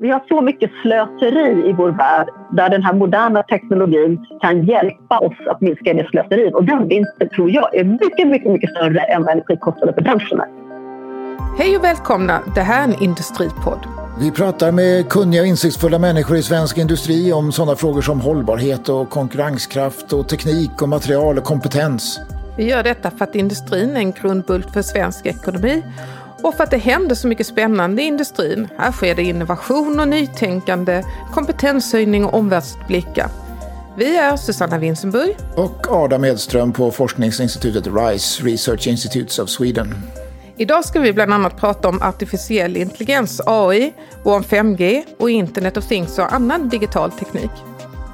Vi har så mycket slöseri i vår värld där den här moderna teknologin kan hjälpa oss att minska det slöseriet. Och den vinsten tror jag är mycket, mycket, mycket större än vad energikostnaden för branschen är. Hej och välkomna! Det här är en industripodd. Vi pratar med kunniga och insiktsfulla människor i svensk industri om sådana frågor som hållbarhet och konkurrenskraft och teknik och material och kompetens. Vi gör detta för att industrin är en grundbult för svensk ekonomi och för att det händer så mycket spännande i industrin. Här sker det innovation och nytänkande, kompetenshöjning och omvärldsblickar. Vi är Susanna Winsenburg och Adam Edström på forskningsinstitutet RISE, Research Institutes of Sweden. Idag ska vi bland annat prata om artificiell intelligens, AI, och om 5G och Internet of Things och annan digital teknik.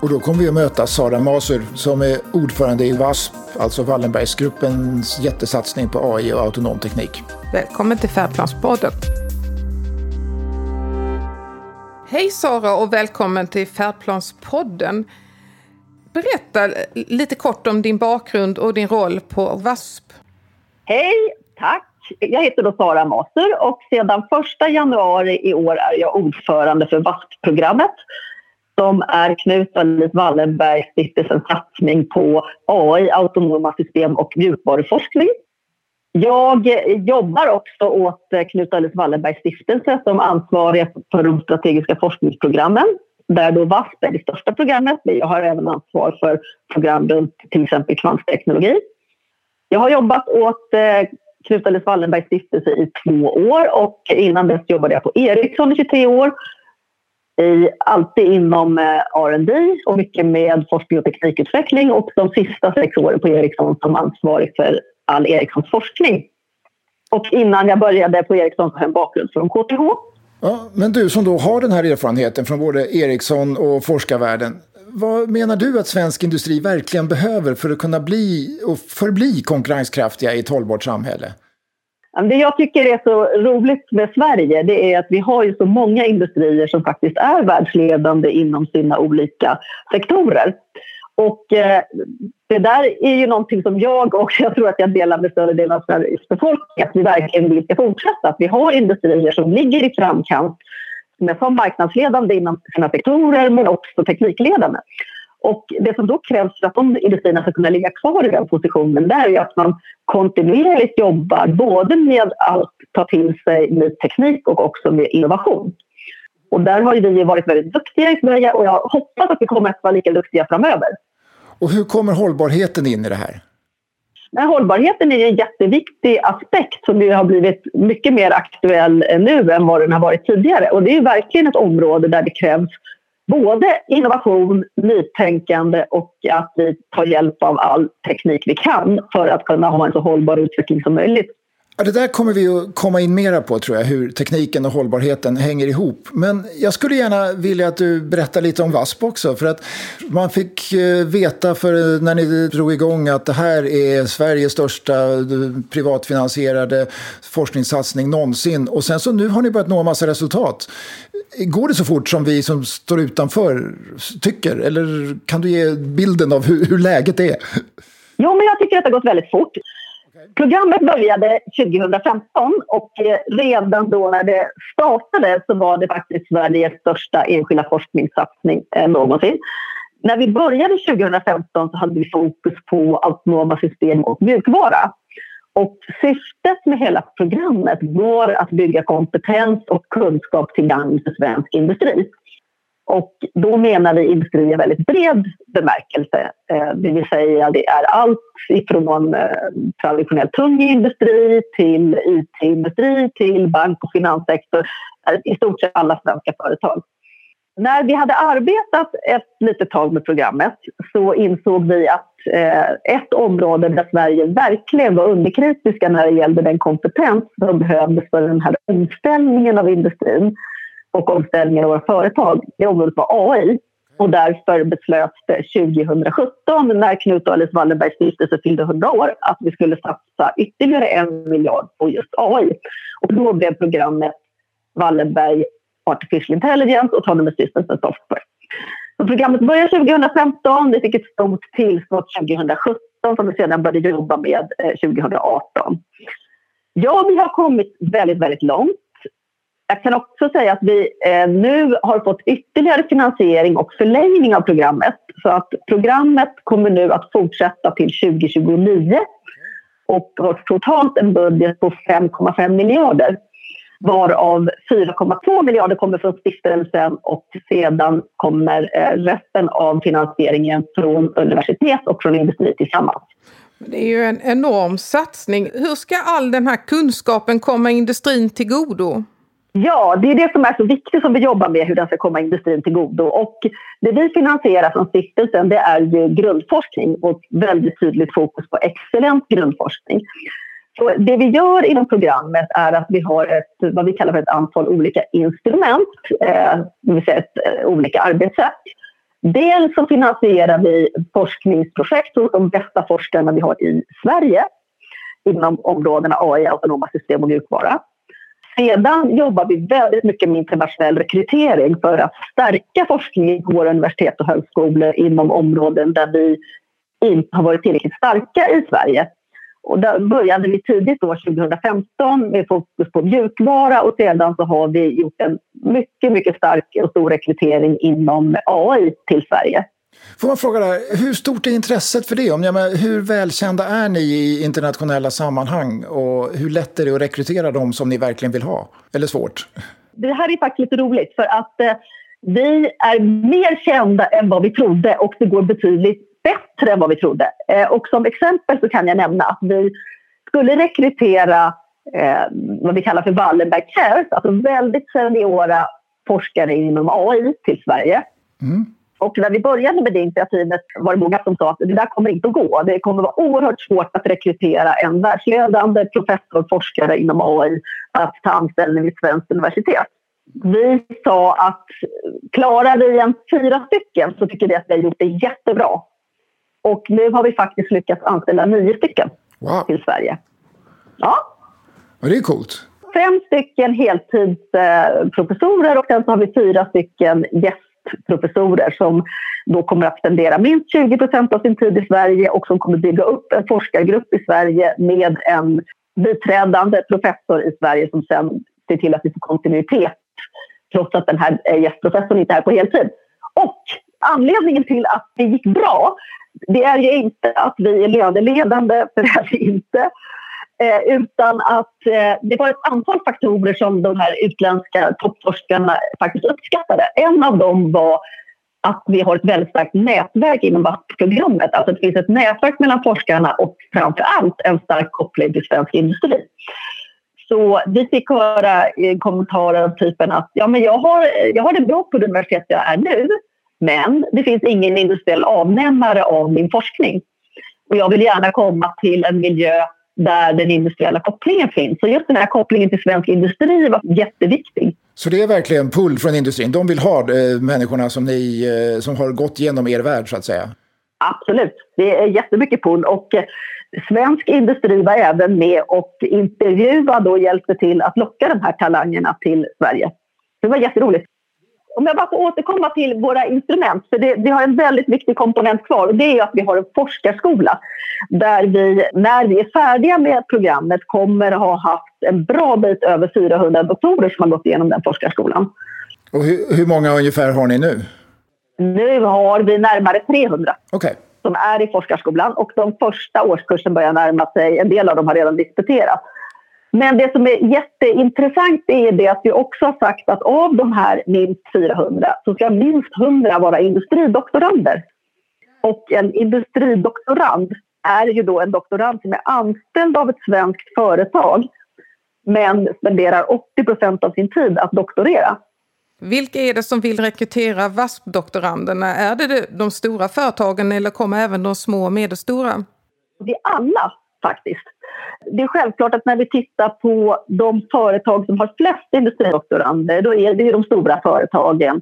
Och då kommer vi att möta Sara Masur som är ordförande i WASP, alltså Wallenbergsgruppens jättesatsning på AI och autonom teknik. Välkommen till Färdplanspodden. Hej Sara och välkommen till Färdplanspodden. Berätta lite kort om din bakgrund och din roll på WASP. Hej, tack. Jag heter då Sara Maser och sedan 1 januari i år är jag ordförande för WASP-programmet som är Knut Wallis Wallenbergs stiftelsens satsning på AI, autonoma system och mjukvaruforskning. Jag jobbar också åt Knut Alice Wallenbergs stiftelse som ansvarig för de strategiska forskningsprogrammen där då VASP är det största programmet, men jag har även ansvar för program runt till exempel kvantteknologi. Jag har jobbat åt eh, Knut Alice Wallenbergs stiftelse i två år och innan dess jobbade jag på Ericsson i 23 år i, alltid inom eh, R&D och mycket med forskning och teknikutveckling och de sista sex åren på Ericsson som ansvarig för all Ericssons forskning. Och innan jag började på Ericsson så har jag en bakgrund från KTH. Ja, men du som då har den här erfarenheten från både Ericsson och forskarvärlden. Vad menar du att svensk industri verkligen behöver för att kunna bli och förbli konkurrenskraftiga i ett hållbart samhälle? Det jag tycker är så roligt med Sverige det är att vi har ju så många industrier som faktiskt är världsledande inom sina olika sektorer. Och eh, det där är ju någonting som jag och jag tror att jag delar med större delen av Sveriges befolkning att vi verkligen vill ska fortsätta. Att vi har industrier som ligger i framkant som är marknadsledande inom sina sektorer men också teknikledande. Och det som då krävs för att de industrierna ska kunna ligga kvar i den positionen det är att man kontinuerligt jobbar både med att ta till sig ny teknik och också med innovation. Och där har vi varit väldigt duktiga i Sverige och jag hoppas att vi kommer att vara lika duktiga framöver. Och hur kommer hållbarheten in i det här? Nej, hållbarheten är en jätteviktig aspekt som har blivit mycket mer aktuell nu än vad den har varit tidigare. Och det är verkligen ett område där det krävs både innovation, nytänkande och att vi tar hjälp av all teknik vi kan för att kunna ha en så hållbar utveckling som möjligt. Ja, det där kommer vi att komma in mera på tror jag, hur tekniken och hållbarheten hänger ihop. Men jag skulle gärna vilja att du berättar lite om VASP också. För att man fick eh, veta för när ni drog igång att det här är Sveriges största eh, privatfinansierade forskningssatsning någonsin. Och sen så nu har ni börjat nå en massa resultat. Går det så fort som vi som står utanför tycker? Eller kan du ge bilden av hur, hur läget är? Jo, men jag tycker att det har gått väldigt fort. Programmet började 2015 och eh, redan då när det startade så var det faktiskt Sveriges största enskilda forskningssatsning eh, någonsin. När vi började 2015 så hade vi fokus på autonoma system och mjukvara. Och syftet med hela programmet var att bygga kompetens och kunskap till gagn för svensk industri. Och då menar vi industri i väldigt bred bemärkelse. Eh, det vill säga det är allt ifrån eh, traditionell tung industri till IT-industri till bank och finanssektor. Eh, I stort sett alla svenska företag. När vi hade arbetat ett litet tag med programmet så insåg vi att ett område där Sverige verkligen var underkritiska när det gällde den kompetens som behövdes för den här omställningen av industrin och omställningen av våra företag, det området var AI. Och därför beslöts det 2017 när Knut och Alice Wallenbergs stiftelse fyllde 100 år att vi skulle satsa ytterligare en miljard på just AI. Och då blev programmet Wallenberg Artificial Intelligence Autonomous Systems and Software. Så programmet började 2015, vi fick ett stort tillskott 2017 som vi sedan började jobba med eh, 2018. Ja, vi har kommit väldigt, väldigt långt. Jag kan också säga att vi eh, nu har fått ytterligare finansiering och förlängning av programmet. Så att programmet kommer nu att fortsätta till 2029 och har totalt en budget på 5,5 miljarder varav 4,2 miljarder kommer från stiftelsen och sedan kommer eh, resten av finansieringen från universitet och från industri tillsammans. Det är ju en enorm satsning. Hur ska all den här kunskapen komma industrin till godo? Ja, det är det som är så viktigt som vi jobbar med, hur den ska komma industrin till godo. Och det vi finansierar från stiftelsen det är ju grundforskning och väldigt tydligt fokus på excellent grundforskning. Så det vi gör inom programmet är att vi har ett, vad vi kallar för ett antal olika instrument, eh, det vill säga ett, eh, olika arbetssätt. Dels så finansierar vi forskningsprojekt hos de bästa forskarna vi har i Sverige inom områdena AI, autonoma system och mjukvara. Sedan jobbar vi väldigt mycket med internationell rekrytering för att stärka forskningen på våra universitet och högskolor inom områden där vi inte har varit tillräckligt starka i Sverige. Och där började vi tidigt år 2015 med fokus på mjukvara och sedan så har vi gjort en mycket, mycket stark och stor rekrytering inom AI till Sverige. Får man fråga där, hur stort är intresset för det? Om jag menar, hur välkända är ni i internationella sammanhang och hur lätt är det att rekrytera dem som ni verkligen vill ha? Eller svårt? Det här är faktiskt lite roligt för att eh, vi är mer kända än vad vi trodde och det går betydligt bättre än vad vi trodde. Eh, och som exempel så kan jag nämna att vi skulle rekrytera eh, vad vi kallar för Wallenberg Cares, alltså väldigt seniora forskare inom AI till Sverige. Mm. Och när vi började med det initiativet var det många som sa att det där kommer inte att gå. Det kommer att vara oerhört svårt att rekrytera en världsledande professor forskare inom AI att ta anställning vid ett svenskt universitet. Vi sa att klarar vi en fyra stycken så tycker vi att vi har gjort det jättebra. Och nu har vi faktiskt lyckats anställa nio stycken wow. till Sverige. Ja. Och det är coolt. Fem stycken heltidsprofessorer och sen så har vi fyra stycken gästprofessorer som då kommer att spendera minst 20 procent av sin tid i Sverige och som kommer bygga upp en forskargrupp i Sverige med en biträdande professor i Sverige som sen ser till att vi får kontinuitet trots att den här gästprofessorn inte är på heltid. Och anledningen till att det gick bra det är ju inte att vi är löneledande, för det är vi inte. Eh, utan att eh, det var ett antal faktorer som de här utländska toppforskarna faktiskt uppskattade. En av dem var att vi har ett väldigt starkt nätverk inom VASP-programmet. Alltså det finns ett nätverk mellan forskarna och framför allt en stark koppling till svensk industri. Så vi fick höra kommentarer av typen att ja, men jag, har, jag har det bra på det universitet jag är nu men det finns ingen industriell avnämare av min forskning. Och jag vill gärna komma till en miljö där den industriella kopplingen finns. Så just den här kopplingen till svensk industri var jätteviktig. Så det är verkligen pull från industrin? De vill ha eh, människorna som, ni, eh, som har gått genom er värld så att säga? Absolut, det är jättemycket pull. Och eh, svensk industri var även med och intervjuade och hjälpte till att locka de här talangerna till Sverige. Det var jätteroligt om jag bara får återkomma till våra instrument, för det, vi har en väldigt viktig komponent kvar och det är att vi har en forskarskola där vi, när vi är färdiga med programmet, kommer ha haft en bra bit över 400 doktorer som har gått igenom den forskarskolan. Och hur, hur många ungefär har ni nu? Nu har vi närmare 300. Okay. som är i forskarskolan och de första årskursen börjar närma sig. En del av dem har redan disputerat. Men det som är jätteintressant är det att vi också har sagt att av de här minst 400 så ska minst 100 vara industridoktorander. Och en industridoktorand är ju då en doktorand som är anställd av ett svenskt företag men spenderar 80 procent av sin tid att doktorera. Vilka är det som vill rekrytera VASP-doktoranderna? Är det de stora företagen eller kommer även de små och medelstora? Det är alla faktiskt. Det är självklart att när vi tittar på de företag som har flest industridoktorander, då är det ju de stora företagen.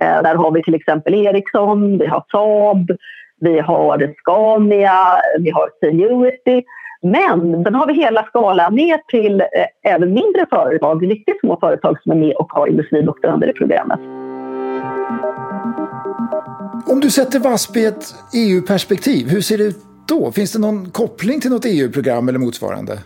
Eh, där har vi till exempel Ericsson, vi har Saab, vi har Scania, vi har Seniority. Men sen har vi hela skalan ner till eh, även mindre företag, riktigt små företag som är med och har industridoktorander i programmet. Om du sätter VASP i ett EU-perspektiv, hur ser det ut då? Finns det någon koppling till något EU-program eller motsvarande?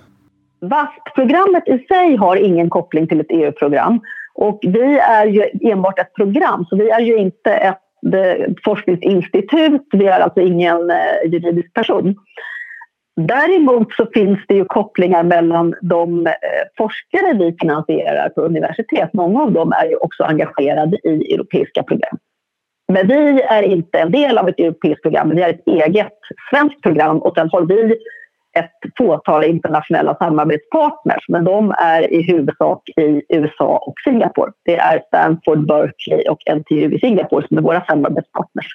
VASP-programmet i sig har ingen koppling till ett EU-program. Och vi är ju enbart ett program, så vi är ju inte ett eh, forskningsinstitut, vi är alltså ingen eh, juridisk person. Däremot så finns det ju kopplingar mellan de eh, forskare vi finansierar på universitet. Många av dem är ju också engagerade i europeiska program. Men vi är inte en del av ett europeiskt program, vi är ett eget svenskt program och sen har vi ett fåtal internationella samarbetspartners men de är i huvudsak i USA och Singapore. Det är Stanford, Berkeley och NTU i Singapore som är våra samarbetspartners.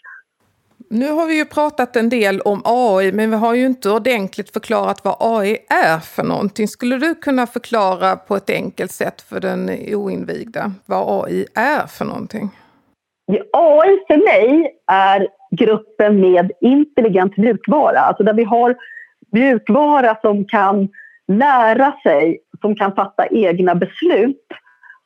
Nu har vi ju pratat en del om AI, men vi har ju inte ordentligt förklarat vad AI är för någonting. Skulle du kunna förklara på ett enkelt sätt för den oinvigda vad AI är för någonting? AI för mig är gruppen med intelligent mjukvara, alltså där vi har mjukvara som kan lära sig, som kan fatta egna beslut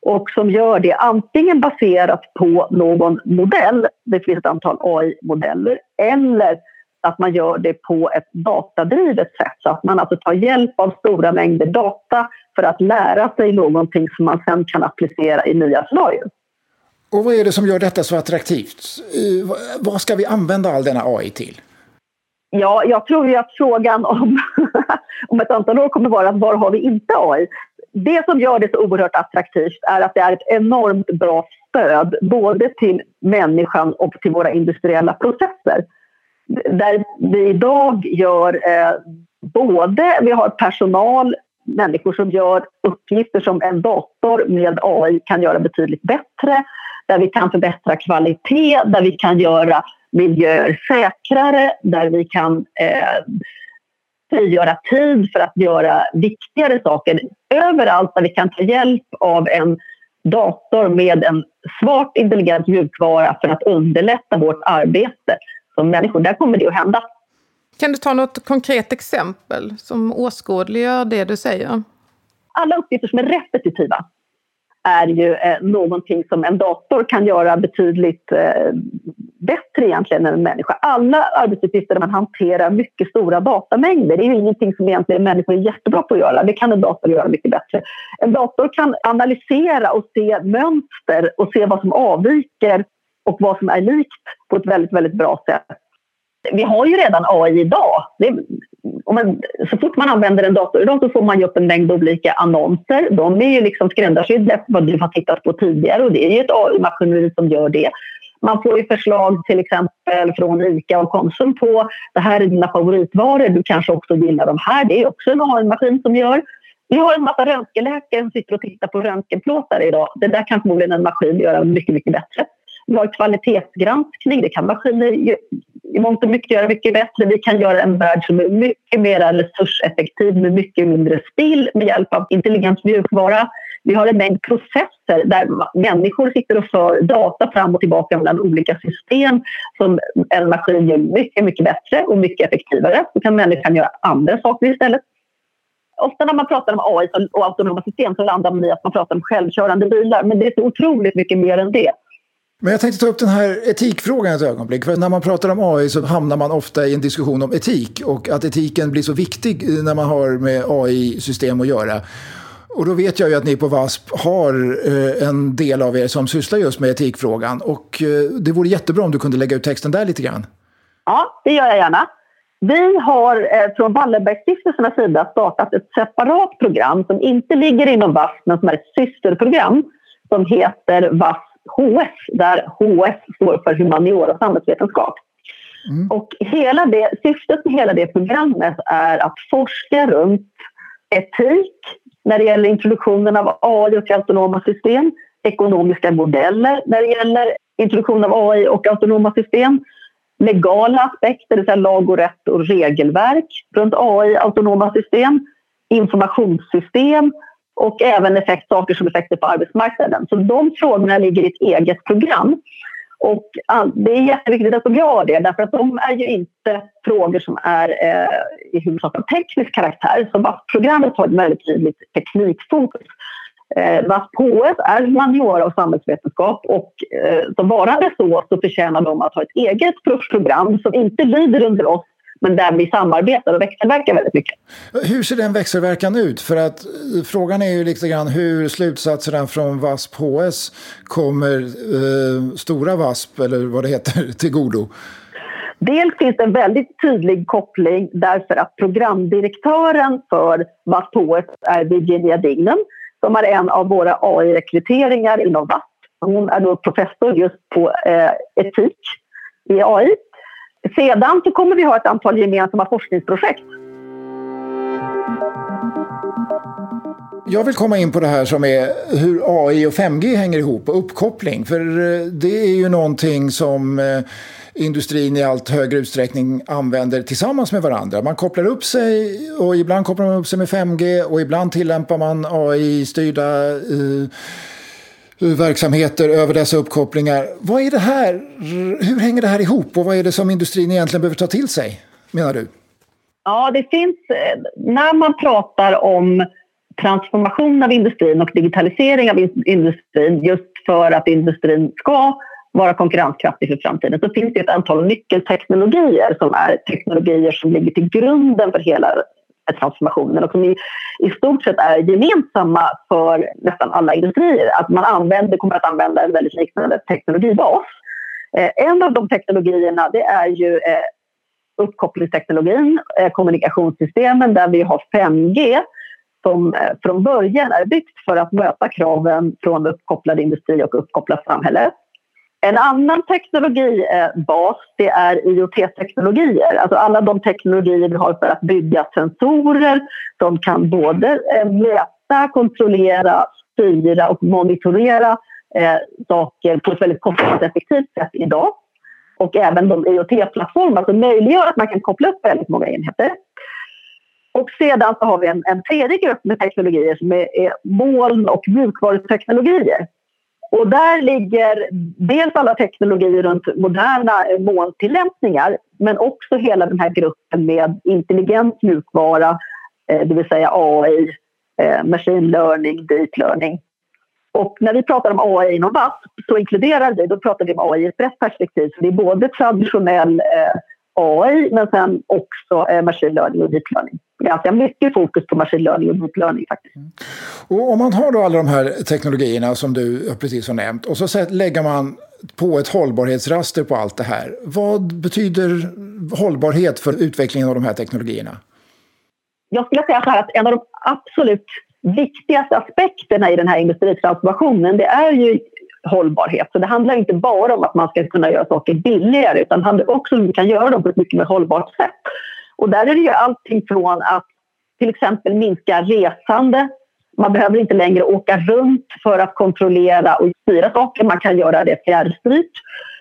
och som gör det antingen baserat på någon modell, det finns ett antal AI-modeller, eller att man gör det på ett datadrivet sätt. Så att man alltså tar hjälp av stora mängder data för att lära sig någonting som man sen kan applicera i nya scenarier. Och vad är det som gör detta så attraktivt? Vad ska vi använda all denna AI till? Ja, jag tror ju att frågan om, om ett antal år kommer vara var har vi inte AI? Det som gör det så oerhört attraktivt är att det är ett enormt bra stöd både till människan och till våra industriella processer. Där vi idag gör eh, både, vi har personal, människor som gör uppgifter som en dator med AI kan göra betydligt bättre, där vi kan förbättra kvalitet, där vi kan göra miljöer säkrare, där vi kan eh, frigöra tid för att göra viktigare saker. Överallt där vi kan ta hjälp av en dator med en smart intelligent mjukvara för att underlätta vårt arbete som människor. Där kommer det att hända. Kan du ta något konkret exempel som åskådliggör det du säger? Alla uppgifter som är repetitiva är ju eh, någonting som en dator kan göra betydligt eh, bättre egentligen än en människa. Alla arbetsuppgifter där man hanterar mycket stora datamängder, det är ju ingenting som egentligen människor är jättebra på att göra. Det kan en dator göra mycket bättre. En dator kan analysera och se mönster och se vad som avviker och vad som är likt på ett väldigt, väldigt bra sätt. Vi har ju redan AI idag. Det, man, så fort man använder en dator idag så får man ju upp en mängd olika annonser. De är ju liksom skräddarsydda efter vad du har tittat på tidigare och det är ju ett AI-maskineri som gör det. Man får ju förslag till exempel från ICA och Konsum på det här är dina favoritvaror, du kanske också gillar de här. Det är också en AI-maskin som gör. Vi har en massa röntgenläkare som sitter och tittar på röntgenplåtar idag. Det där kan förmodligen en maskin göra mycket, mycket bättre. Vi kvalitetsgranskning, det kan maskiner i mångt och mycket göra mycket bättre. Vi kan göra en värld som är mycket mer resurseffektiv med mycket mindre spill med hjälp av intelligent mjukvara. Vi har en mängd processer där människor sitter och för data fram och tillbaka mellan olika system som en maskin gör mycket, mycket bättre och mycket effektivare. Då kan människan göra andra saker istället. Ofta när man pratar om AI och autonoma system så landar man i att man pratar om självkörande bilar men det är så otroligt mycket mer än det. Men jag tänkte ta upp den här etikfrågan ett ögonblick. För när man pratar om AI så hamnar man ofta i en diskussion om etik och att etiken blir så viktig när man har med AI-system att göra. Och då vet jag ju att ni på VASP har eh, en del av er som sysslar just med etikfrågan. Och eh, det vore jättebra om du kunde lägga ut texten där lite grann. Ja, det gör jag gärna. Vi har eh, från Wallenbergstiftelsernas sida startat ett separat program som inte ligger inom VASP men som är ett systerprogram som heter VASP HS, där HS står för humaniora och samhällsvetenskap. Mm. Och hela det, syftet med hela det programmet är att forska runt etik när det gäller introduktionen av AI och autonoma system, ekonomiska modeller när det gäller introduktion av AI och autonoma system, legala aspekter, det vill säga lag och rätt och regelverk runt AI, autonoma system, informationssystem och även effekt, saker som effekter på arbetsmarknaden. Så de frågorna ligger i ett eget program. Och det är jätteviktigt att de gör det, därför att de är ju inte frågor som är eh, i huvudsak av teknisk karaktär. Så programmet har ett väldigt tydligt teknikfokus. Eh, VASP-HS är humaniora och samhällsvetenskap och eh, som varande så, så förtjänar de att ha ett eget program som inte lyder under oss men där vi samarbetar och växelverkar väldigt mycket. Hur ser den växelverkan ut? För att frågan är ju lite grann hur slutsatserna från VASP HS kommer eh, stora VASP, eller vad det heter, till godo. Dels finns det en väldigt tydlig koppling därför att programdirektören för VASP HS är Virginia Dignam som är en av våra AI-rekryteringar inom VASP. Hon är då professor just på eh, etik i AI. Sedan så kommer vi ha ett antal gemensamma forskningsprojekt. Jag vill komma in på det här som är hur AI och 5G hänger ihop och uppkoppling. För eh, det är ju någonting som eh, industrin i allt högre utsträckning använder tillsammans med varandra. Man kopplar upp sig och ibland kopplar man upp sig med 5G och ibland tillämpar man AI-styrda uh, eh, Eh, verksamheter över dessa uppkopplingar. Vad är det här? Hur hänger det här ihop och vad är det som industrin egentligen behöver ta till sig, menar du? Ja, det finns, eh, när man pratar om transformation av industrin och digitalisering av industrin just för att industrin ska vara konkurrenskraftig för framtiden så finns det ett antal nyckelteknologier som är teknologier som ligger till grunden för hela transformationen och som i, i stort sett är gemensamma för nästan alla industrier. Att man använder, kommer att använda en väldigt liknande teknologibas. Eh, en av de teknologierna det är ju eh, uppkopplingsteknologin, eh, kommunikationssystemen där vi har 5G som eh, från början är byggt för att möta kraven från uppkopplad industri och uppkopplat samhälle. En annan teknologibas det är IoT-teknologier. Alltså alla de teknologier vi har för att bygga sensorer som kan både eh, mäta, kontrollera, styra och monitorera eh, saker på ett väldigt kostnadseffektivt sätt idag. Och även de IoT-plattformar som möjliggör att man kan koppla upp väldigt många enheter. Och sedan så har vi en, en tredje grupp med teknologier som är, är moln och mjukvaruteknologier. Och där ligger dels alla teknologier runt moderna eh, molntillämpningar men också hela den här gruppen med intelligent mjukvara, eh, det vill säga AI, eh, machine learning, deep learning. Och när vi pratar om AI inom VASP så inkluderar vi, då pratar vi om AI i ett brett perspektiv. Så det är både traditionell AI men sen också machine learning och deep learning ganska mycket fokus på machine learning och deep learning faktiskt. Mm. Och om man har då alla de här teknologierna som du precis har nämnt och så lägger man på ett hållbarhetsraster på allt det här. Vad betyder hållbarhet för utvecklingen av de här teknologierna? Jag skulle säga så här att en av de absolut viktigaste aspekterna i den här industritransformationen det är ju hållbarhet. Så det handlar inte bara om att man ska kunna göra saker billigare utan det handlar också om att vi kan göra dem på ett mycket mer hållbart sätt. Och där är det ju allting från att till exempel minska resande. Man behöver inte längre åka runt för att kontrollera och styra saker. Man kan göra det fjärrstyrt.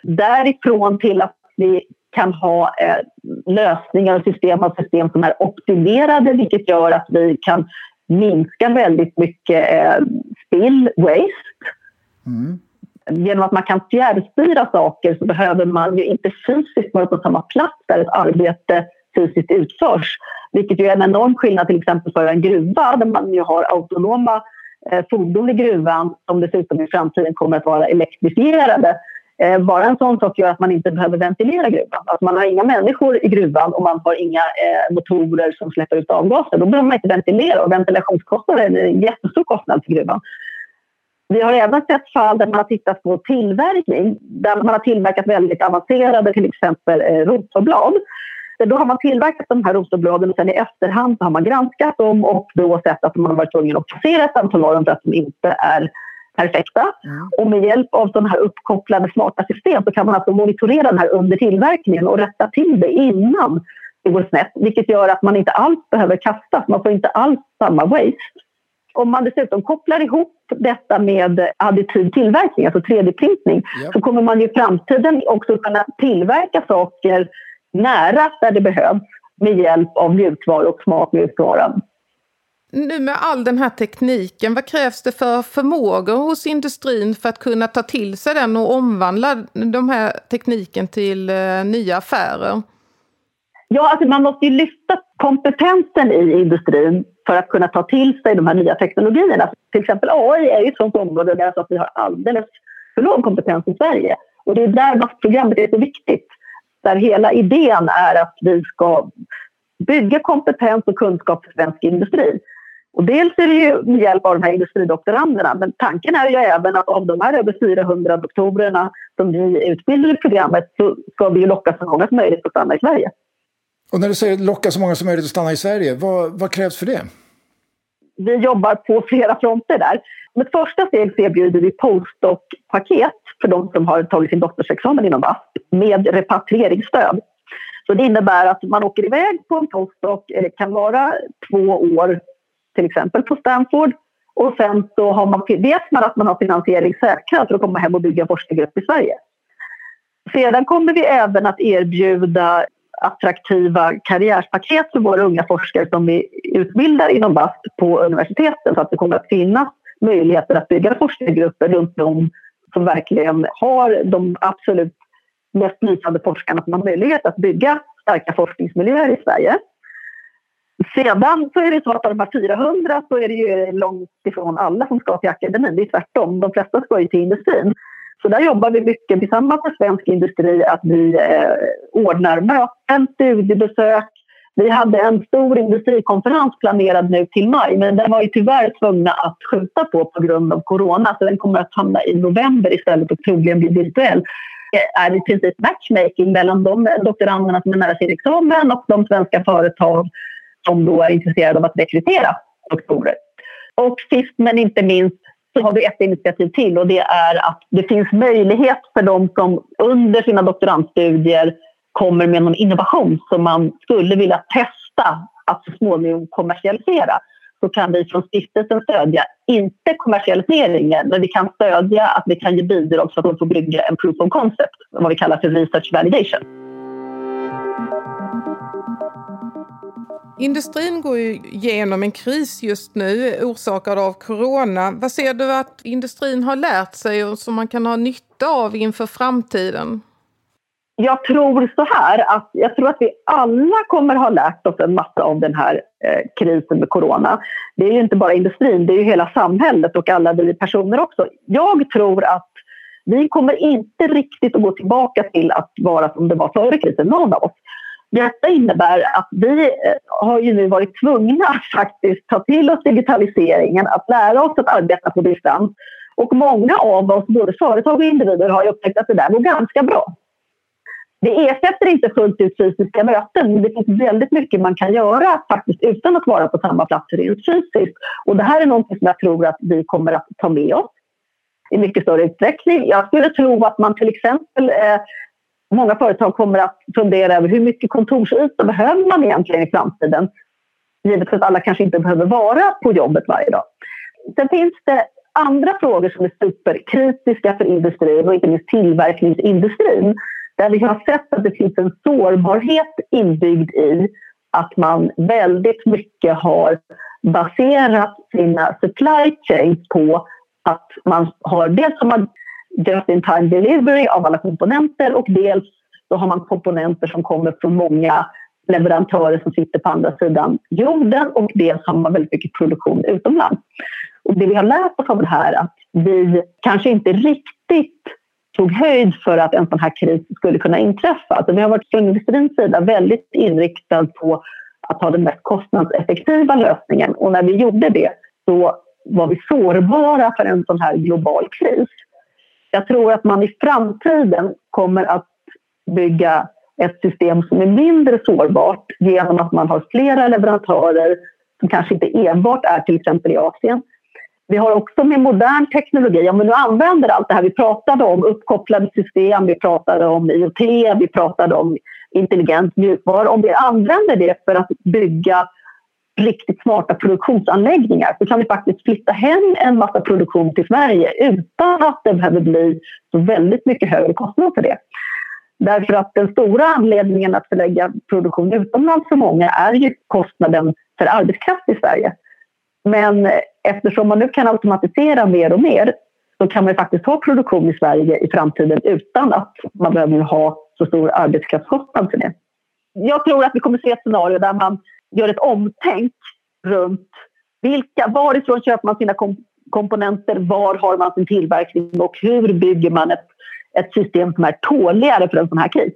Därifrån till att vi kan ha eh, lösningar och system av system som är optimerade vilket gör att vi kan minska väldigt mycket eh, spill, waste. Mm. Genom att man kan fjärrstyra saker så behöver man ju inte fysiskt vara på samma plats där ett arbete fysiskt utförs. Vilket ju är en enorm skillnad till exempel för en gruva där man ju har autonoma eh, fordon i gruvan som dessutom i framtiden kommer att vara elektrifierade. Eh, bara en sån sak gör att man inte behöver ventilera gruvan. Att man har inga människor i gruvan och man har inga eh, motorer som släpper ut avgaser. Då behöver man inte ventilera och ventilationskostnaden är en jättestor kostnad för gruvan. Vi har även sett fall där man har tittat på tillverkning där man har tillverkat väldigt avancerade till exempel eh, rotorblad då har man tillverkat de här rotorbladen och sen i efterhand har man granskat dem och då sett att man har varit tvungen att passera ett antal av dem för att de inte är perfekta. Mm. Och med hjälp av sådana här uppkopplade smarta system så kan man alltså monitorera den här under tillverkningen och rätta till det innan det går snett. Vilket gör att man inte alls behöver kasta, man får inte alls samma waste. Om man dessutom kopplar ihop detta med additiv tillverkning, alltså 3D-printning, yep. så kommer man i framtiden också kunna tillverka saker nära där det behövs med hjälp av mjukvara och smart mjukvara. Nu med all den här tekniken, vad krävs det för förmågor hos industrin för att kunna ta till sig den och omvandla de här tekniken till eh, nya affärer? Ja, alltså man måste ju lyfta kompetensen i industrin för att kunna ta till sig de här nya teknologierna. Till exempel AI är ju ett sådant område där vi har alldeles för låg kompetens i Sverige. Och det är där programmet är så viktigt. Där hela idén är att vi ska bygga kompetens och kunskap för svensk industri. Och dels är det ju med hjälp av de här industridoktoranderna men tanken är ju även att av de här över 400 doktorerna som vi utbildar i programmet så ska vi locka så många som möjligt att stanna i Sverige. Och när du säger locka så många som möjligt att stanna i Sverige, vad, vad krävs för det? Vi jobbar på flera fronter där. Som ett första steg så erbjuder vi postdoc-paket för de som har tagit sin doktorsexamen inom VASP med repatrieringsstöd. Så det innebär att man åker iväg på en postdoc, eller kan vara två år till exempel på Stanford och sen så har man, vet man att man har finansiering säkrad för att komma hem och bygga en forskargrupp i Sverige. Sedan kommer vi även att erbjuda attraktiva karriärspaket för våra unga forskare som vi utbildar inom BASP på universiteten så att det kommer att finnas möjligheter att bygga forskargrupper runt om som verkligen har de absolut mest lysande forskarna som har möjlighet att bygga starka forskningsmiljöer i Sverige. Sedan så är det så att av de här 400 så är det ju långt ifrån alla som ska till akademin. Det är tvärtom. De flesta ska ju till industrin. Så där jobbar vi mycket tillsammans med svensk industri att vi eh, ordnar möten, studiebesök. Vi hade en stor industrikonferens planerad nu till maj men den var ju tyvärr tvungna att skjuta på på grund av corona så den kommer att hamna i november istället och troligen bli virtuell. Det är i princip matchmaking mellan de doktoranderna som är nära sin examen och de svenska företag som då är intresserade av att rekrytera doktorer. Och sist men inte minst så har vi ett initiativ till och det är att det finns möjlighet för de som under sina doktorandstudier kommer med någon innovation som man skulle vilja testa att så småningom kommersialisera så kan vi från stiftelsen stödja, inte kommersialiseringen, men vi kan stödja att vi kan ge bidrag så att de får bygga en proof of concept, vad vi kallar för research validation. Industrin går ju igenom en kris just nu orsakad av corona. Vad ser du att industrin har lärt sig och som man kan ha nytta av inför framtiden? Jag tror så här att jag tror att vi alla kommer ha lärt oss en massa av den här eh, krisen med corona. Det är ju inte bara industrin, det är ju hela samhället och alla vi personer också. Jag tror att vi kommer inte riktigt att gå tillbaka till att vara som det var före krisen, någon av oss. Detta innebär att vi eh, har ju nu varit tvungna att faktiskt ta till oss digitaliseringen, att lära oss att arbeta på distans. Och många av oss, både företag och individer, har upptäckt att det där går ganska bra. Det ersätter inte fullt ut fysiska möten, men det finns väldigt mycket man kan göra faktiskt utan att vara på samma plats rent fysiskt. Och det här är något som jag tror att vi kommer att ta med oss i mycket större utsträckning. Jag skulle tro att man till exempel eh, Många företag kommer att fundera över hur mycket kontorsyta behöver man egentligen i framtiden? Givet att alla kanske inte behöver vara på jobbet varje dag. Sen finns det andra frågor som är superkritiska för industrin och inte minst tillverkningsindustrin. Där vi har sett att det finns en sårbarhet inbyggd i att man väldigt mycket har baserat sina supply chains på att man har dels har man just-in-time delivery av alla komponenter och dels så har man komponenter som kommer från många leverantörer som sitter på andra sidan jorden och dels har man väldigt mycket produktion utomlands. Och det vi har lärt oss av det här är att vi kanske inte riktigt tog höjd för att en sån här kris skulle kunna inträffa. Alltså vi har varit från industrins sida väldigt inriktad på att ha den mest kostnadseffektiva lösningen och när vi gjorde det så var vi sårbara för en sån här global kris. Jag tror att man i framtiden kommer att bygga ett system som är mindre sårbart genom att man har flera leverantörer som kanske inte enbart är till exempel i Asien. Vi har också med modern teknologi, om vi nu använder allt det här vi pratade om, uppkopplade system, vi pratade om IoT, vi pratade om intelligent mjukvara, om vi använder det för att bygga riktigt smarta produktionsanläggningar så kan vi faktiskt flytta hem en massa produktion till Sverige utan att det behöver bli så väldigt mycket högre kostnad för det. Därför att den stora anledningen att förlägga produktion utomlands för många är ju kostnaden för arbetskraft i Sverige. Men eftersom man nu kan automatisera mer och mer så kan man faktiskt ha produktion i Sverige i framtiden utan att man behöver ha så stor arbetskraftskostnad för det. Jag tror att vi kommer se ett scenario där man gör ett omtänk runt vilka, varifrån köper man sina kom komponenter, var har man sin tillverkning och hur bygger man ett, ett system som är tåligare för en sån här kris.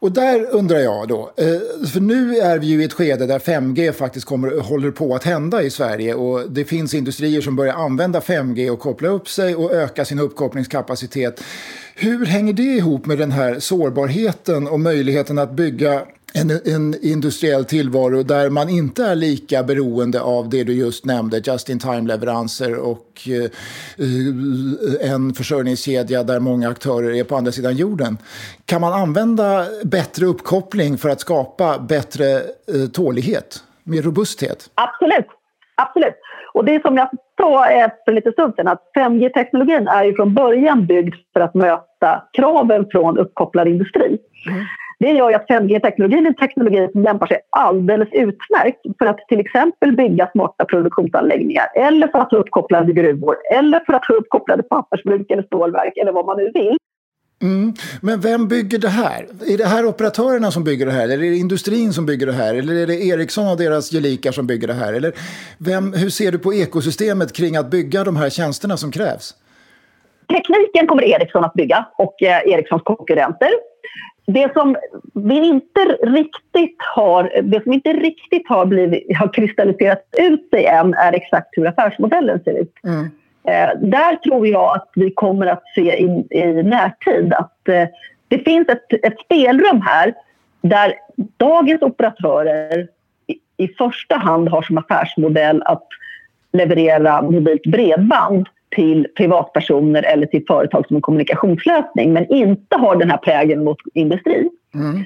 Och där undrar jag då, eh, för nu är vi ju i ett skede där 5G faktiskt kommer, håller på att hända i Sverige och det finns industrier som börjar använda 5G och koppla upp sig och öka sin uppkopplingskapacitet. Hur hänger det ihop med den här sårbarheten och möjligheten att bygga en, en, industriell tillvaro där man inte är lika beroende av det du just nämnde, just-in-time-leveranser och eh, en försörjningskedja där många aktörer är på andra sidan jorden. Kan man använda bättre uppkoppling för att skapa bättre eh, tålighet, mer robusthet? Absolut. Absolut. Och det som jag sa för lite stund sedan, att 5G-teknologin är ju från början byggd för att möta kraven från uppkopplad industri. Mm. Det gör att 5G-teknologin är en teknologi som lämpar sig alldeles utmärkt för att till exempel bygga smarta produktionsanläggningar eller för att ha uppkopplade gruvor eller för att ha uppkopplade pappersbruk eller stålverk eller vad man nu vill. Mm. Men vem bygger det här? Är det här operatörerna som bygger det här? Eller är det industrin som bygger det här? Eller är det Ericsson och deras gelikar som bygger det här? Eller vem, hur ser du på ekosystemet kring att bygga de här tjänsterna som krävs? Tekniken kommer Ericsson att bygga och eh, Ericssons konkurrenter. Det som vi inte riktigt har, det som inte riktigt har, blivit, har kristalliserat ut sig än är exakt hur affärsmodellen ser ut. Mm. Eh, där tror jag att vi kommer att se i, i närtid att eh, det finns ett, ett spelrum här där dagens operatörer i, i första hand har som affärsmodell att leverera mobilt bredband till privatpersoner eller till företag som en kommunikationslösning men inte har den här prägen mot industri. Mm.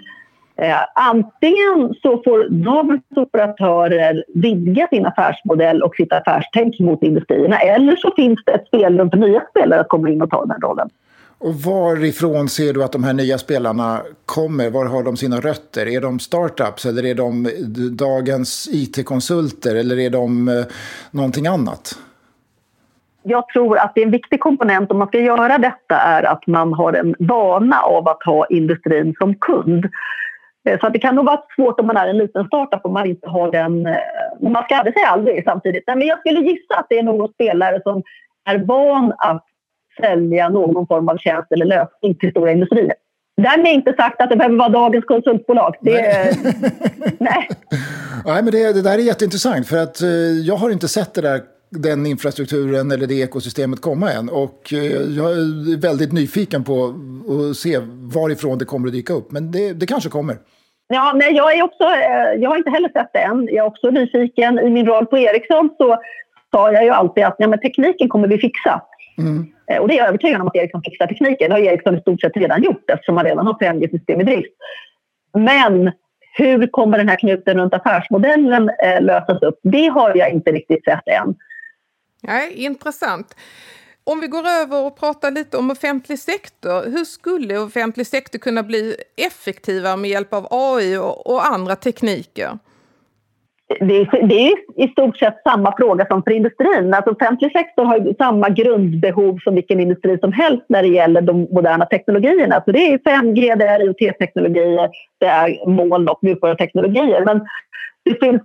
Eh, antingen så får dagens operatörer vidga sin affärsmodell och sitt affärstänk mot industrierna eller så finns det ett spelrum för nya spelare att komma in och ta den rollen. Och varifrån ser du att de här nya spelarna kommer? Var har de sina rötter? Är de startups eller är de dagens it-konsulter eller är de eh, någonting annat? Jag tror att det är en viktig komponent om man ska göra detta är att man har en vana av att ha industrin som kund. Eh, så det kan nog vara svårt om man är en liten startup om man inte har den... Eh, man ska aldrig säga aldrig samtidigt. Men jag skulle gissa att det är någon spelare som är van att sälja någon form av tjänst eller lösning till stora industrier. Därmed inte sagt att det behöver vara dagens konsultbolag. Det, nej. nej. nej. men det, det, där är jätteintressant för att eh, jag har inte sett det där den infrastrukturen eller det ekosystemet komma än. Och eh, jag är väldigt nyfiken på att se varifrån det kommer att dyka upp. Men det, det kanske kommer. Ja, nej, jag, är också, eh, jag har inte heller sett det än. Jag är också nyfiken. I min roll på Ericsson så sa jag ju alltid att ja, men tekniken kommer vi fixa. Mm. Eh, och det är jag övertygad om att Ericsson fixar tekniken. Det har Ericsson i stort sett redan gjort eftersom man redan har 5G-system i drift. Men hur kommer den här knuten runt affärsmodellen eh, lösas upp? Det har jag inte riktigt sett än. Nej, intressant. Om vi går över och pratar lite om offentlig sektor. Hur skulle offentlig sektor kunna bli effektivare med hjälp av AI och, och andra tekniker? Det är, det är, i stort sett samma fråga som för industrin. Alltså offentlig sektor har samma grundbehov som vilken industri som helst när det gäller de moderna teknologierna. Så det är 5G, det är IoT-teknologier, det är moln och mjukvaruteknologier. Men det finns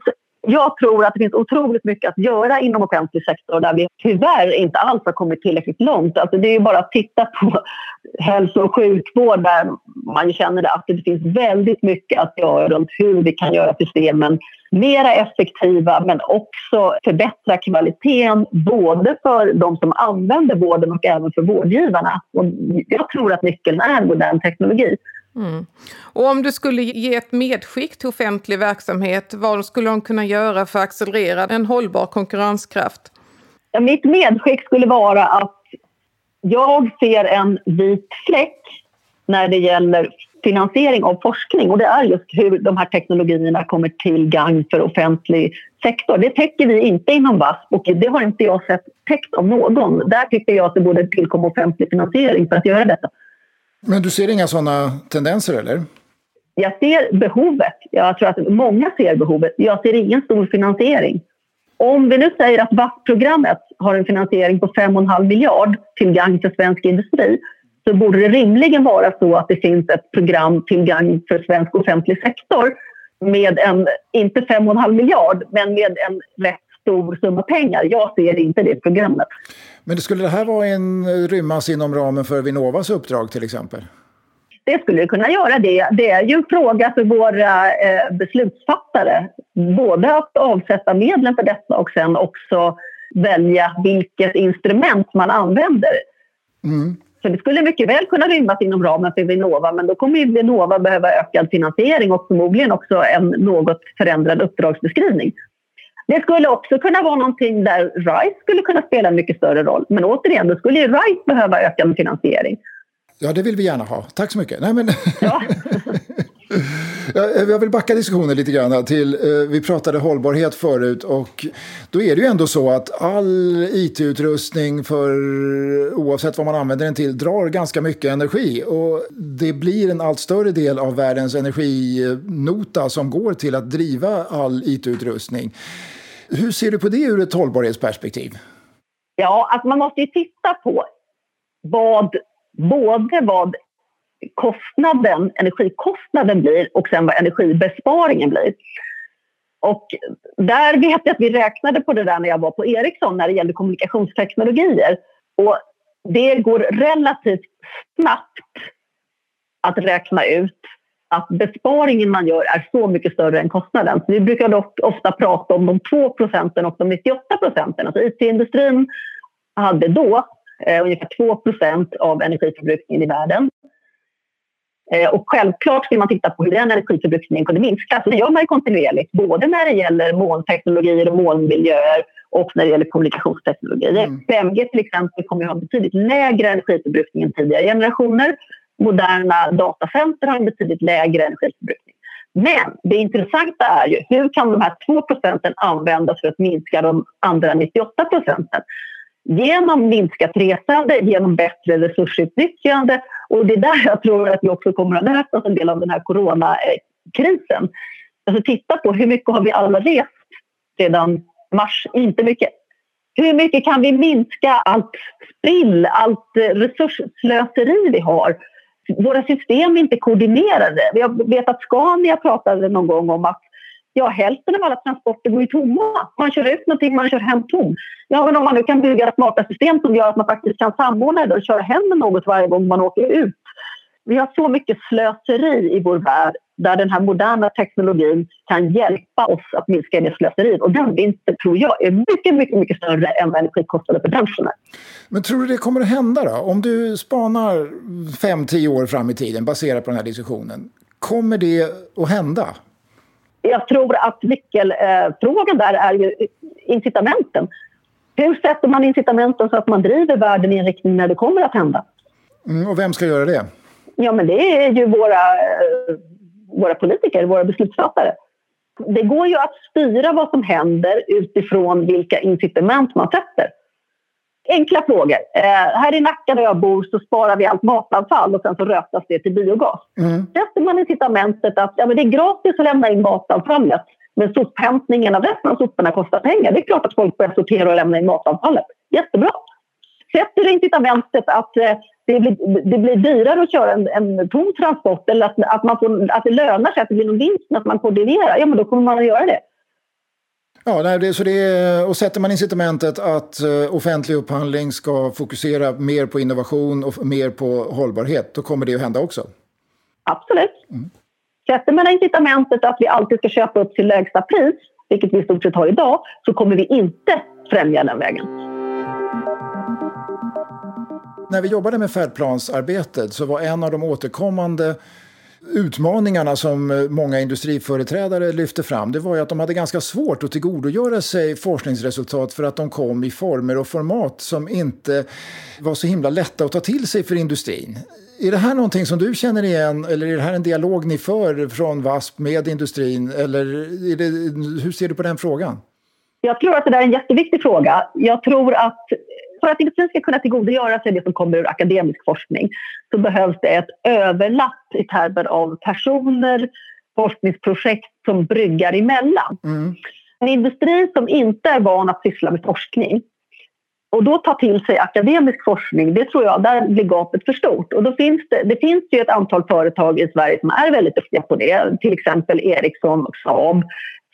jag tror att det finns otroligt mycket att göra inom offentlig sektor där vi tyvärr inte alls har kommit tillräckligt långt. Alltså det är ju bara att titta på hälso och sjukvård där man känner att det finns väldigt mycket att göra runt hur vi kan göra systemen mera effektiva men också förbättra kvaliteten både för de som använder vården och även för vårdgivarna. Och jag tror att nyckeln är modern teknologi. Mm. Och om du skulle ge ett medskick till offentlig verksamhet, vad skulle de kunna göra för att accelerera en hållbar konkurrenskraft? Ja, mitt medskick skulle vara att jag ser en vit fläck när det gäller finansiering av forskning och det är just hur de här teknologierna kommer till gagn för offentlig sektor. Det täcker vi inte inom VASP och det har inte jag sett täckt av någon. Där tycker jag att det borde tillkomma offentlig finansiering för att göra detta. Men du ser inga sådana tendenser eller? Jag ser behovet. Jag tror att många ser behovet. Jag ser ingen stor finansiering. Om vi nu säger att VAP-programmet har en finansiering på 5,5 miljard till gagn för svensk industri så borde det rimligen vara så att det finns ett program till gagn för svensk offentlig sektor med en, inte 5,5 miljard, men med en rätt stor summa pengar. Jag ser inte det programmet. Men skulle det här vara en, rymmas inom ramen för Vinnovas uppdrag till exempel? Det skulle kunna göra det. Det är ju en fråga för våra eh, beslutsfattare. Både att avsätta medlen för detta och sen också välja vilket instrument man använder. Mm. Så det skulle mycket väl kunna rymmas inom ramen för Vinnova men då kommer Vinnova behöva ökad finansiering och förmodligen också en något förändrad uppdragsbeskrivning. Det skulle också kunna vara någonting där RISE skulle kunna spela en mycket större roll. Men återigen, då skulle ju RISE behöva ökad finansiering. Ja, det vill vi gärna ha. Tack så mycket. Nej, men... Ja. Jag vill backa diskussionen lite grann till, eh, vi pratade hållbarhet förut och då är det ju ändå så att all it-utrustning för oavsett vad man använder den till drar ganska mycket energi och det blir en allt större del av världens energinota som går till att driva all it-utrustning. Hur ser du på det ur ett hållbarhetsperspektiv? Ja, alltså man måste ju titta på vad, både vad kostnaden, energikostnaden blir och sen vad energibesparingen blir. Och där vet jag att vi räknade på det där när jag var på Ericsson när det gällde kommunikationsteknologier. Och det går relativt snabbt att räkna ut att besparingen man gör är så mycket större än kostnaden. Så vi brukar dock ofta prata om de 2 procenten och de 98 procenten. Alltså IT-industrin hade då eh, ungefär 2 procent av energiförbrukningen i världen. Eh, och självklart ska man titta på hur den energiförbrukningen kunde minska. Så det gör man kontinuerligt, både när det gäller molnteknologier och molnmiljöer och när det gäller kommunikationsteknologier. Mm. 5G till exempel kommer att ha betydligt lägre energiförbrukning än tidigare generationer. Moderna datacenter har en betydligt lägre energiförbrukning. Men det intressanta är ju hur kan de här 2 procenten användas för att minska de andra 98 procenten? Genom minskat resande, genom bättre resursutnyttjande och det är där jag tror att vi också kommer att lärt oss en del av den här coronakrisen. Alltså titta på hur mycket har vi alla rest sedan mars? Inte mycket. Hur mycket kan vi minska allt spill, allt resursslöseri vi har? Våra system är inte koordinerade. Jag vet att Scania pratade någon gång om att ja, hälften av alla transporter går ju tomma. Man kör ut någonting, man kör hem tom. Ja, men om man nu kan bygga smarta system som gör att man faktiskt kan samordna det och köra hem något varje gång man åker ut. Vi har så mycket slöseri i vår värld där den här moderna teknologin kan hjälpa oss att minska det slöseriet. Och den vinsten tror jag är mycket, mycket, mycket större än vad energikostnaden för branschen är. Men tror du det kommer att hända då? Om du spanar 5-10 år fram i tiden baserat på den här diskussionen. Kommer det att hända? jag tror att nyckelfrågan där är ju incitamenten. Hur sätter man incitamenten så att man driver världen i en riktning när det kommer att hända? Mm, och vem ska göra det? Ja, men det är ju våra, eh, våra politiker, våra beslutsfattare. Det går ju att styra vad som händer utifrån vilka incitament man sätter enkla frågor. Eh, här i Nacka där jag bor så sparar vi allt matavfall och sen så rötas det till biogas. Mm. Sätter man incitamentet att ja, men det är gratis att lämna in matavfallet men sophämtningen av resten av soporna kostar pengar. Det är klart att folk börjar sortera och lämna in matavfallet. Jättebra. Sätter du incitamentet att eh, det, blir, det blir dyrare att köra en, en tom transport eller att, att, man får, att det lönar sig, att det blir någon vinst att man koordinerar, ja men då kommer man att göra det. Ja, nej, det, så det, och sätter man incitamentet att uh, offentlig upphandling ska fokusera mer på innovation och mer på hållbarhet, då kommer det att hända också? Absolut. Mm. Sätter man incitamentet att vi alltid ska köpa upp till lägsta pris, vilket vi i stort sett har idag, så kommer vi inte främja den vägen. När vi jobbade med färdplansarbetet så var en av de återkommande utmaningarna som eh, många industriföreträdare lyfte fram det var ju att de hade ganska svårt att tillgodogöra sig forskningsresultat för att de kom i former och format som inte var så himla lätta att ta till sig för industrin. Är det här någonting som du känner igen eller är det här en dialog ni för från VASP med industrin? Eller det, hur ser du på den frågan? Jag tror att det där är en jätteviktig fråga. Jag tror att för att industrin ska kunna tillgodogöra sig det som kommer ur akademisk forskning så behövs det ett överlapp i termer av personer, forskningsprojekt som bryggar emellan. Mm. En industri som inte är van att syssla med forskning och då ta till sig akademisk forskning, det tror jag, där blir gapet för stort. Och då finns det, det finns ju ett antal företag i Sverige som är väldigt duktiga på det, till exempel Ericsson och Saab,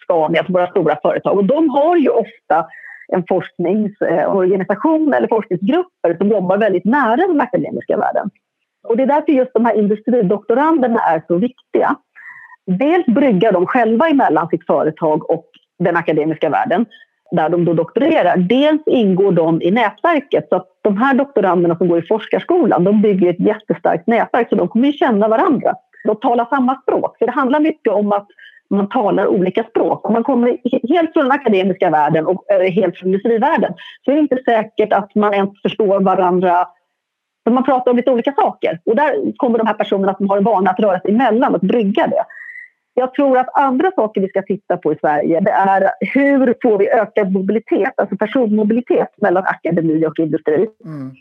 Scania, alltså våra stora företag. Och de har ju ofta en forskningsorganisation eh, eller forskningsgrupper som jobbar väldigt nära den akademiska världen. Och det är därför just de här industridoktoranderna är så viktiga. Dels bryggar de själva emellan sitt företag och den akademiska världen där de då doktorerar. Dels ingår de i nätverket. Så att de här doktoranderna som går i forskarskolan de bygger ett jättestarkt nätverk så de kommer ju känna varandra. De talar samma språk. För det handlar mycket om att man talar olika språk. Om man kommer helt från den akademiska världen och helt från industrivärlden så är det inte säkert att man ens förstår varandra. För man pratar om lite olika saker. Och där kommer de här personerna som har en vana att röra sig emellan och brygga det. Jag tror att andra saker vi ska titta på i Sverige det är hur får vi ökad mobilitet, alltså personmobilitet mellan akademi och industri. Mm.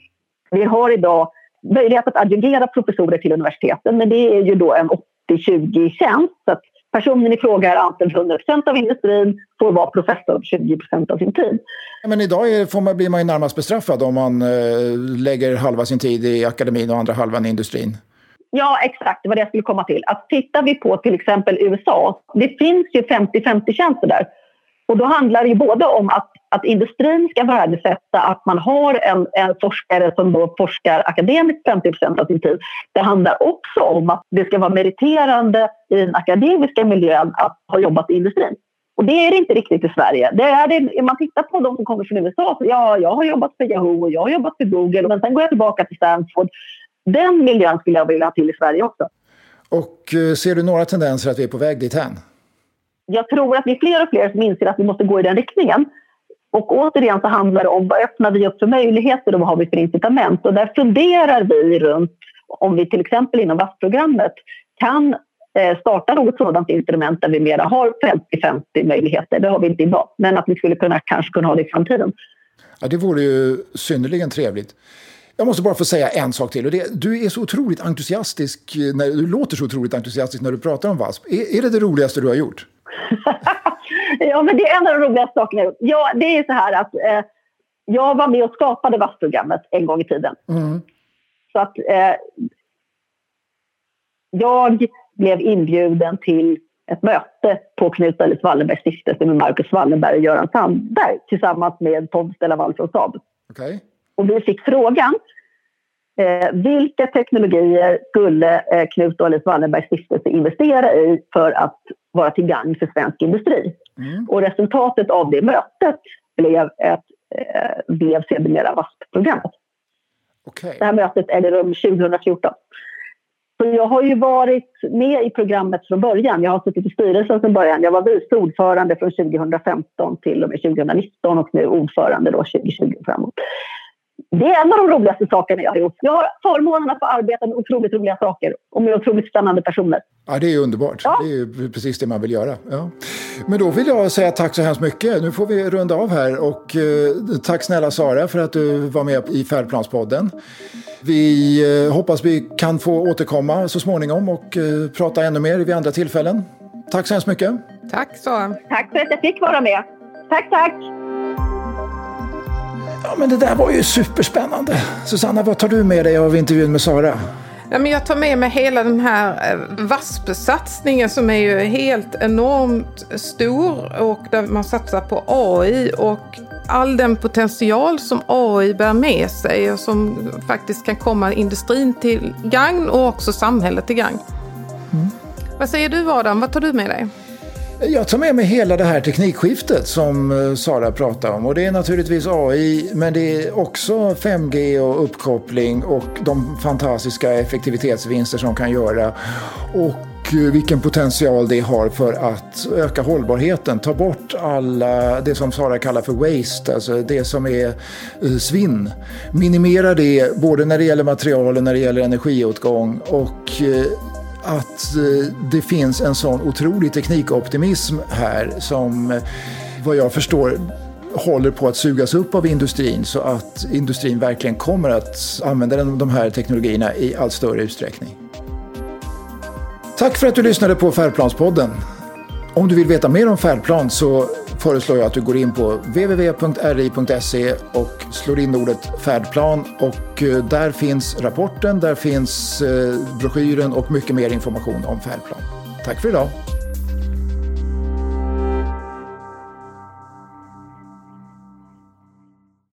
Vi har idag möjlighet att adjungera professorer till universiteten men det är ju då en 80-20 tjänst. Så att personen i fråga är anställd 100% av industrin, får vara professor 20% av sin tid. Men idag får man, blir man ju närmast bestraffad om man eh, lägger halva sin tid i akademin och andra halvan i industrin. Ja, exakt. Det var det jag skulle komma till. Att tittar vi på till exempel USA, det finns ju 50-50 tjänster där. Och då handlar det både om att, att industrin ska värdesätta att man har en, en forskare som då forskar akademiskt 50 av sin tid. Det handlar också om att det ska vara meriterande i den akademiska miljön att ha jobbat i industrin. Och det är det inte riktigt i Sverige. Det är det, om man tittar på de som kommer från USA, så ja, jag har jobbat för Yahoo och jag har jobbat för Google, men sen går jag tillbaka till Stanford den miljön skulle jag vilja ha till i Sverige också. Och eh, ser du några tendenser att vi är på väg dit hän? Jag tror att vi är fler och fler som inser att vi måste gå i den riktningen. Och återigen så handlar det om vad öppnar vi upp för möjligheter och vad har vi för incitament? Och där funderar vi runt om vi till exempel inom VASS-programmet kan eh, starta något sådant instrument där vi mera har 50-50 möjligheter. Det har vi inte idag, men att vi skulle kunna, kanske kunna ha det i framtiden. Ja, det vore ju synnerligen trevligt. Jag måste bara få säga en sak till. Och det, du är så otroligt entusiastisk, eh, när, du låter så otroligt entusiastisk när du pratar om VASP. Är, är det det roligaste du har gjort? ja, men det är en av de roligaste sakerna jag gjort. Ja, det är så här att eh, jag var med och skapade VASP-programmet en gång i tiden. Mm. Så att eh, jag blev inbjuden till ett möte på Knut Ellis Wallenbergs stiftelse med Marcus Wallenberg och Göran Sandberg tillsammans med Tom Stella Wall från Saab. Okay. Och vi fick frågan eh, vilka teknologier skulle eh, Knut och Alice Wallenbergs stiftelse investera i för att vara till gagn för svensk industri? Mm. Och resultatet av det mötet blev, ett, eh, blev sedermera VASP-programmet. Okay. Det här mötet ägde rum 2014. Så jag har ju varit med i programmet från början. Jag har suttit i styrelsen från början. Jag var vice ordförande från 2015 till och med 2019 och nu ordförande då 2020 framåt det är en av de roligaste sakerna jag har gjort. Jag har förmånen att få arbeta med otroligt roliga saker och med otroligt spännande personer. Ja, det är underbart. Ja. Det är precis det man vill göra. Ja. Men då vill jag säga tack så hemskt mycket. Nu får vi runda av här. Och eh, tack snälla Sara för att du var med i Färdplanspodden. Vi eh, hoppas vi kan få återkomma så småningom och eh, prata ännu mer vid andra tillfällen. Tack så hemskt mycket. Tack Sara. Tack för att jag fick vara med. Tack, tack. Ja, men det där var ju superspännande. Susanna, vad tar du med dig av intervjun med Sara? Ja, men jag tar med mig hela den här eh, VASP-satsningen som är ju helt enormt stor och där man satsar på AI och all den potential som AI bär med sig och som faktiskt kan komma industrin till gagn och också samhället till gagn. Mm. Vad säger du Adam, vad tar du med dig? Jag tar med mig hela det här teknikskiftet som eh, Sara pratade om. Och det är naturligtvis AI, men det är också 5G och uppkoppling och de fantastiska effektivitetsvinster som kan göra. Och eh, vilken potential det har för att öka hållbarheten. Ta bort alla det som Sara kallar för waste, alltså det som är eh, svinn. Minimera det både när det gäller material och när det gäller energiåtgång. Och att eh, det finns en sån otrolig teknikoptimism här som eh, vad jag förstår håller på att sugas upp av industrin så att industrin verkligen kommer att använda de här teknologierna i allt större utsträckning. Tack för att du lyssnade på Färdplanspodden. Om du vill veta mer om färdplan så föreslår jag att du går in på www.ri.se och slår in ordet färdplan och eh, där finns rapporten, där finns eh, broschyren och mycket mer information om färdplan. Tack för idag!